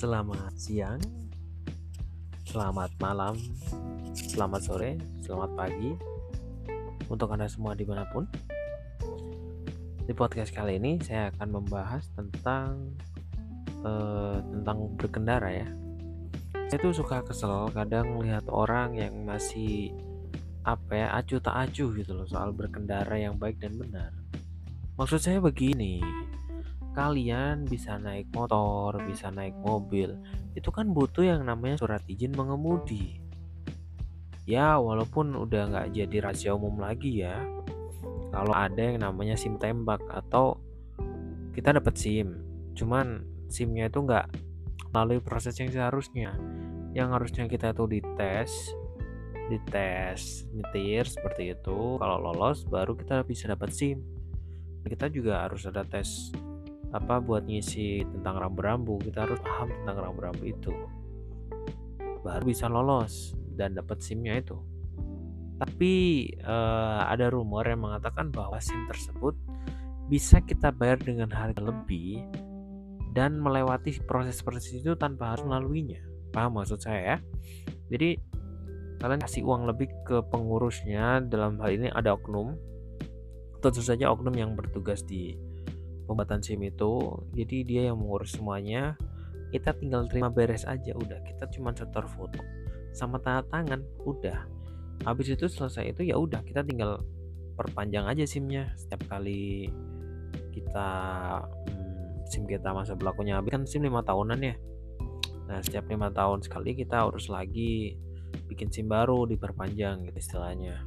Selamat siang, selamat malam, selamat sore, selamat pagi untuk Anda semua di mana pun. Di podcast kali ini saya akan membahas tentang uh, tentang berkendara ya. Saya tuh suka kesel kadang melihat orang yang masih apa ya acuh tak acuh gitu loh soal berkendara yang baik dan benar. Maksud saya begini, kalian bisa naik motor, bisa naik mobil, itu kan butuh yang namanya surat izin mengemudi. Ya, walaupun udah nggak jadi rahasia umum lagi ya. Kalau ada yang namanya SIM tembak atau kita dapat SIM, cuman SIM-nya itu nggak melalui proses yang seharusnya. Yang harusnya kita tuh dites, dites nyetir seperti itu. Kalau lolos baru kita bisa dapat SIM. Kita juga harus ada tes apa buat ngisi tentang rambu-rambu kita harus paham tentang rambu-rambu itu. Baru bisa lolos dan dapat SIM-nya itu. Tapi uh, ada rumor yang mengatakan bahwa SIM tersebut bisa kita bayar dengan harga lebih dan melewati proses-proses itu tanpa harus melaluinya. Paham maksud saya ya? Jadi kalian kasih uang lebih ke pengurusnya dalam hal ini ada oknum. Tentu saja oknum yang bertugas di pembuatan SIM itu jadi dia yang mengurus semuanya. Kita tinggal terima beres aja udah. Kita cuma setor foto sama tanda tangan udah. Habis itu selesai itu ya udah kita tinggal perpanjang aja SIM-nya. Setiap kali kita hmm, SIM kita masa berlakunya habis kan SIM lima tahunan ya. Nah setiap lima tahun sekali kita harus lagi bikin SIM baru diperpanjang gitu istilahnya.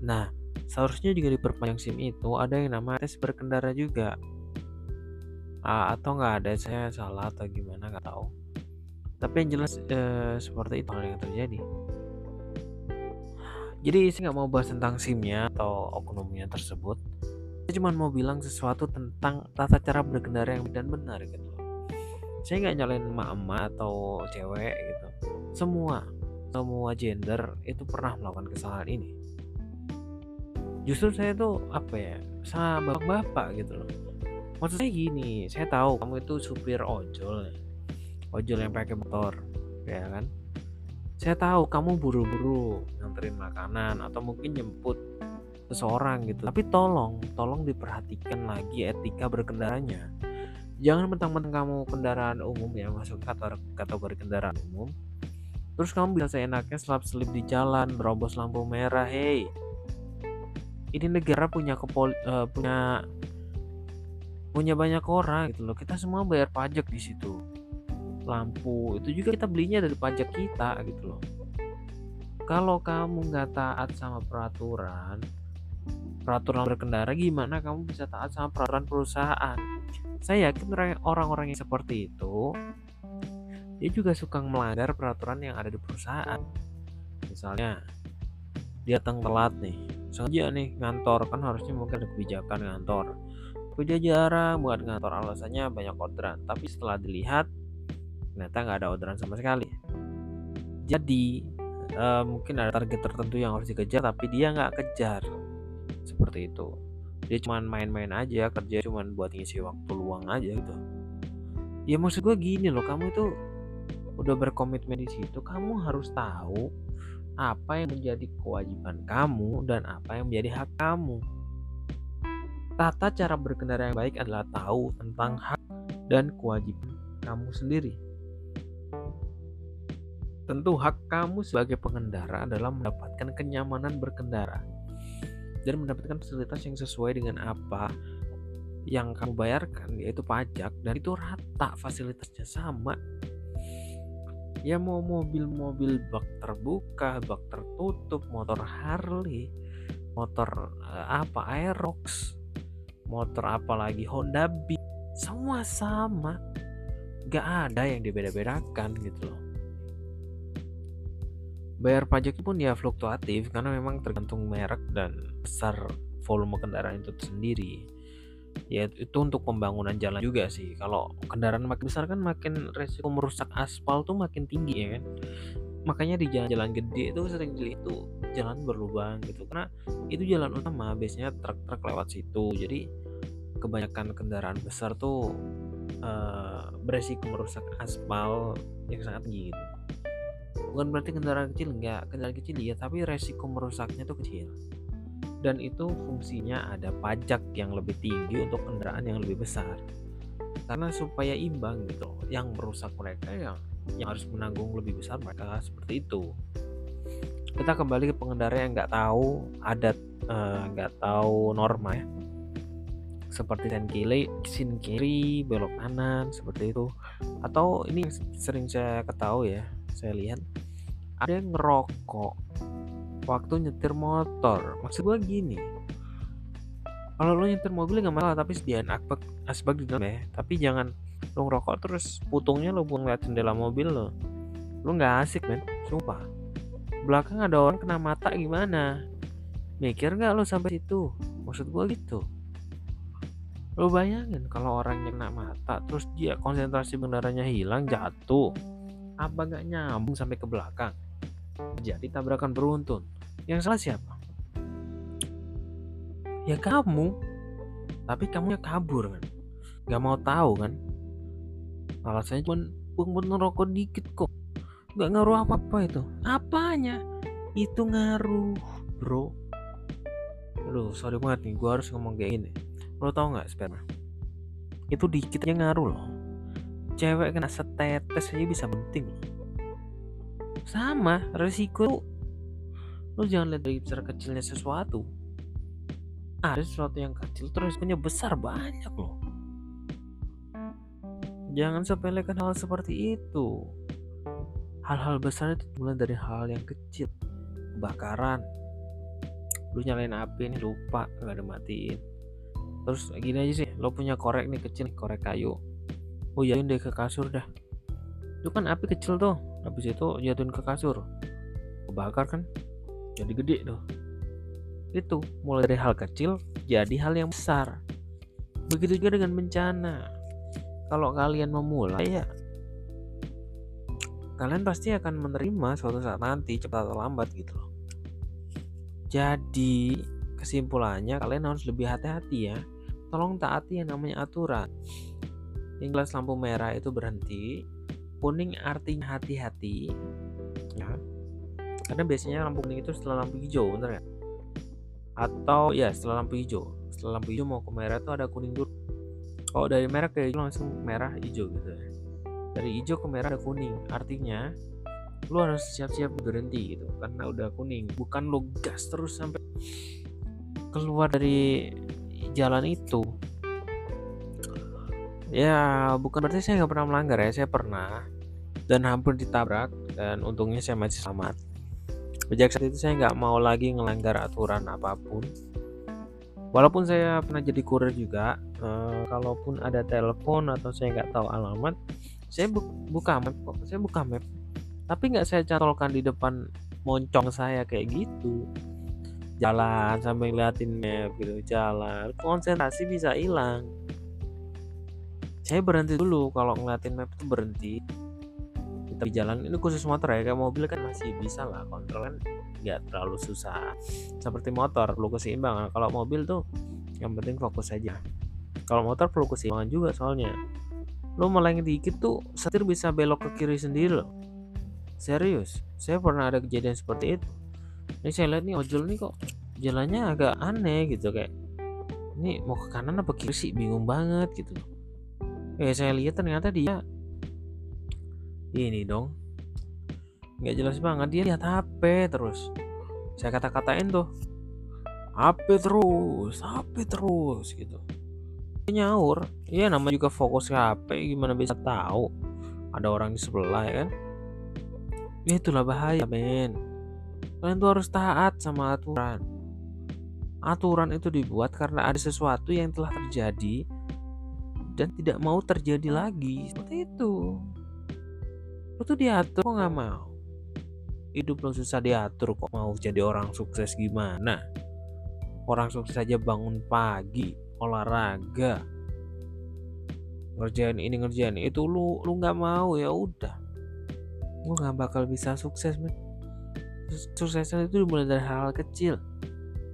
Nah seharusnya juga diperpanjang SIM itu ada yang nama tes berkendara juga. Ah, atau nggak ada saya salah atau gimana nggak tahu. Tapi yang jelas eh, seperti itu hal yang terjadi. Jadi saya nggak mau bahas tentang SIM-nya atau oknumnya tersebut. Saya cuma mau bilang sesuatu tentang tata cara berkendara yang dan benar gitu. Saya nggak nyalain emak-emak atau cewek gitu. Semua semua gender itu pernah melakukan kesalahan ini justru saya tuh apa ya sama bapak-bapak gitu loh. Maksud saya gini saya tahu kamu itu supir ojol ojol yang pakai motor ya kan? Saya tahu kamu buru-buru nganterin makanan atau mungkin jemput seseorang gitu. Tapi tolong tolong diperhatikan lagi etika berkendaranya. Jangan mentang-mentang kamu kendaraan umum ya masuk kategori kendaraan umum. Terus kamu bisa seenaknya selap selip di jalan berobos lampu merah hei ini negara punya kepol uh, punya punya banyak orang gitu loh. Kita semua bayar pajak di situ. Lampu itu juga kita belinya dari pajak kita gitu loh. Kalau kamu nggak taat sama peraturan peraturan berkendara gimana kamu bisa taat sama peraturan perusahaan? Saya yakin orang-orang yang seperti itu dia juga suka melanggar peraturan yang ada di perusahaan. Misalnya dia datang telat nih sengaja nih ngantor kan harusnya mungkin ada kebijakan ngantor. Kerja jarang buat ngantor alasannya banyak orderan. Tapi setelah dilihat ternyata nggak ada orderan sama sekali. Jadi uh, mungkin ada target tertentu yang harus dikejar tapi dia nggak kejar. Seperti itu. Dia cuma main-main aja kerja cuma buat ngisi waktu luang aja gitu. Ya maksud gue gini loh kamu itu udah berkomitmen di situ kamu harus tahu apa yang menjadi kewajiban kamu dan apa yang menjadi hak kamu. Tata cara berkendara yang baik adalah tahu tentang hak dan kewajiban kamu sendiri. Tentu hak kamu sebagai pengendara adalah mendapatkan kenyamanan berkendara dan mendapatkan fasilitas yang sesuai dengan apa yang kamu bayarkan yaitu pajak dan itu rata fasilitasnya sama ya mau mobil-mobil bak terbuka bak tertutup motor Harley motor uh, apa Aerox motor apalagi Honda Beat semua sama. Gak ada yang dibeda-bedakan gitu loh. Bayar pajak pun ya fluktuatif karena memang tergantung merek dan besar volume kendaraan itu sendiri ya itu untuk pembangunan jalan juga sih. Kalau kendaraan makin besar kan makin resiko merusak aspal tuh makin tinggi ya kan? Makanya di jalan-jalan gede itu sering itu jalan berlubang gitu. Karena itu jalan utama biasanya truk-truk lewat situ. Jadi kebanyakan kendaraan besar tuh uh, beresiko merusak aspal yang sangat tinggi gitu. Bukan berarti kendaraan kecil enggak kendaraan kecil ya tapi resiko merusaknya itu kecil dan itu fungsinya ada pajak yang lebih tinggi untuk kendaraan yang lebih besar. Karena supaya imbang gitu yang merusak mereka yang yang harus menanggung lebih besar mereka seperti itu. Kita kembali ke pengendara yang nggak tahu adat eh, nggak uh, tahu norma ya. Seperti sen kiri, sin kiri, belok kanan seperti itu. Atau ini sering saya ketahui ya, saya lihat ada yang ngerokok waktu nyetir motor. Maksud gue gini, kalau lo nyetir mobil nggak masalah tapi sediain asbak asbak di dalam ya. Tapi jangan lo ngerokok terus putungnya lo buang lihat jendela mobil lo. Lo nggak asik men, sumpah. Belakang ada orang kena mata gimana? Mikir nggak lo sampai situ? Maksud gue gitu lo bayangin kalau orang yang kena mata terus dia konsentrasi bendaranya hilang jatuh apa gak nyambung sampai ke belakang jadi tabrakan beruntun. Yang salah siapa? Ya kamu. Tapi kamu kabur kan? Gak mau tahu kan? Alasannya cuma pun ngerokok dikit kok. Gak ngaruh apa apa itu. Apanya? Itu ngaruh bro. Aduh sorry banget nih gue harus ngomong kayak gini. Lo tau nggak sperma? Itu dikitnya ngaruh loh. Cewek kena setetes aja bisa penting loh sama resiko lo jangan lihat dari besar kecilnya sesuatu. Ada sesuatu yang kecil terus punya besar banyak loh. Jangan sepelekan hal seperti itu. Hal-hal besar itu mulai dari hal yang kecil. Kebakaran. Lu nyalain api nih lupa nggak ada matiin. Terus gini aja sih lo punya korek nih kecil korek kayu. Oh jatuhin deh ke kasur dah. Itu kan api kecil tuh habis itu jatuhin ke kasur. Kebakar kan? Jadi gede tuh. Itu mulai dari hal kecil jadi hal yang besar. Begitu juga dengan bencana. Kalau kalian memulai ya kalian pasti akan menerima suatu saat nanti cepat atau lambat gitu loh. Jadi kesimpulannya kalian harus lebih hati-hati ya. Tolong taati yang namanya aturan. Yang jelas lampu merah itu berhenti kuning artinya hati-hati. Ya. Karena biasanya lampu kuning itu setelah lampu hijau bener ya atau ya setelah lampu hijau. Setelah lampu hijau mau ke merah itu ada kuning dulu. Kalau dari merah ke hijau langsung merah hijau gitu. Ya dari hijau ke merah ada kuning. Artinya lu harus siap-siap berhenti gitu. Karena udah kuning. Bukan lu gas terus sampai keluar dari jalan itu ya bukan berarti saya nggak pernah melanggar ya saya pernah. Dan hampir ditabrak dan untungnya saya masih selamat. Sejak saat itu saya nggak mau lagi ngelanggar aturan apa pun. Walaupun saya pernah jadi kurir juga eh, kalaupun ada telepon atau saya nggak tahu alamat saya bu buka map kok saya buka map. Tapi nggak saya cantolkan di depan moncong saya kayak gitu. Jalan sambil ngeliatin map gitu jalan konsentrasi bisa hilang saya berhenti dulu kalau ngeliatin map itu berhenti. Kita di jalan ini khusus motor ya kayak mobil kan masih bisa lah kontrol kan nggak terlalu susah. Seperti motor perlu keseimbangan. Kalau mobil tuh yang penting fokus saja kalau motor perlu keseimbangan juga soalnya. Lo meleng dikit tuh setir bisa belok ke kiri sendiri loh. Serius saya pernah ada kejadian seperti itu. Ini saya lihat nih ojol nih kok jalannya agak aneh gitu kayak ini mau ke kanan apa kiri sih? Bingung banget gitu eh saya lihat ternyata dia ini dong. Nggak jelas banget dia lihat HP terus. Saya kata-katain tuh HP terus HP terus gitu. Dia nyaur. Iya nama juga fokus ke HP gimana bisa tahu? Ada orang di sebelah ya kan? Ya itulah bahaya men. Kalian tuh harus taat sama aturan. Aturan itu dibuat karena ada sesuatu yang telah terjadi dan tidak mau terjadi lagi. Seperti itu. Lo tuh diatur kok nggak mau. Hidup lo susah diatur kok mau jadi orang sukses gimana? Orang sukses aja bangun pagi, olahraga, ngerjain ini ngerjain itu lu lu nggak mau ya udah lu nggak bakal bisa sukses men kesuksesan itu dimulai dari hal-hal kecil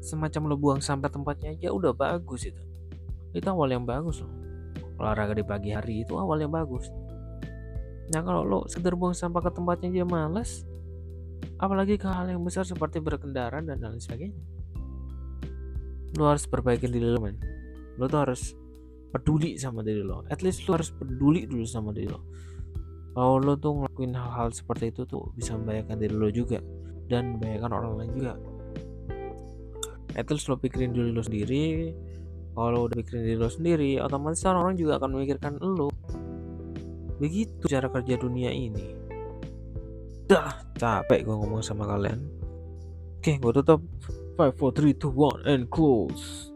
semacam lo buang sampah tempatnya aja udah bagus itu itu awal yang bagus loh olahraga di pagi hari itu awal yang bagus. Nah kalau lo sekedar buang sampah ke tempatnya aja males apalagi ke hal yang besar seperti berkendara dan lain sebagainya. Lo harus perbaiki diri lo men. Lo tuh harus peduli sama diri lo. At least lo harus peduli dulu sama diri lo. Kalau lo tuh ngelakuin hal-hal seperti itu tuh bisa membahayakan diri lo juga dan membahayakan orang lain juga. At least lo pikirin diri lo sendiri kalau udah pikirin diri lo sendiri otomatis orang-orang juga akan memikirkan lo. Begitu cara kerja dunia ini. Dah capek gue ngomong sama kalian. Oke gue tutup. 5, 4, 3, 2, 1 and close.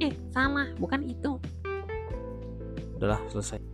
Eh, salah, bukan itu. udahlah selesai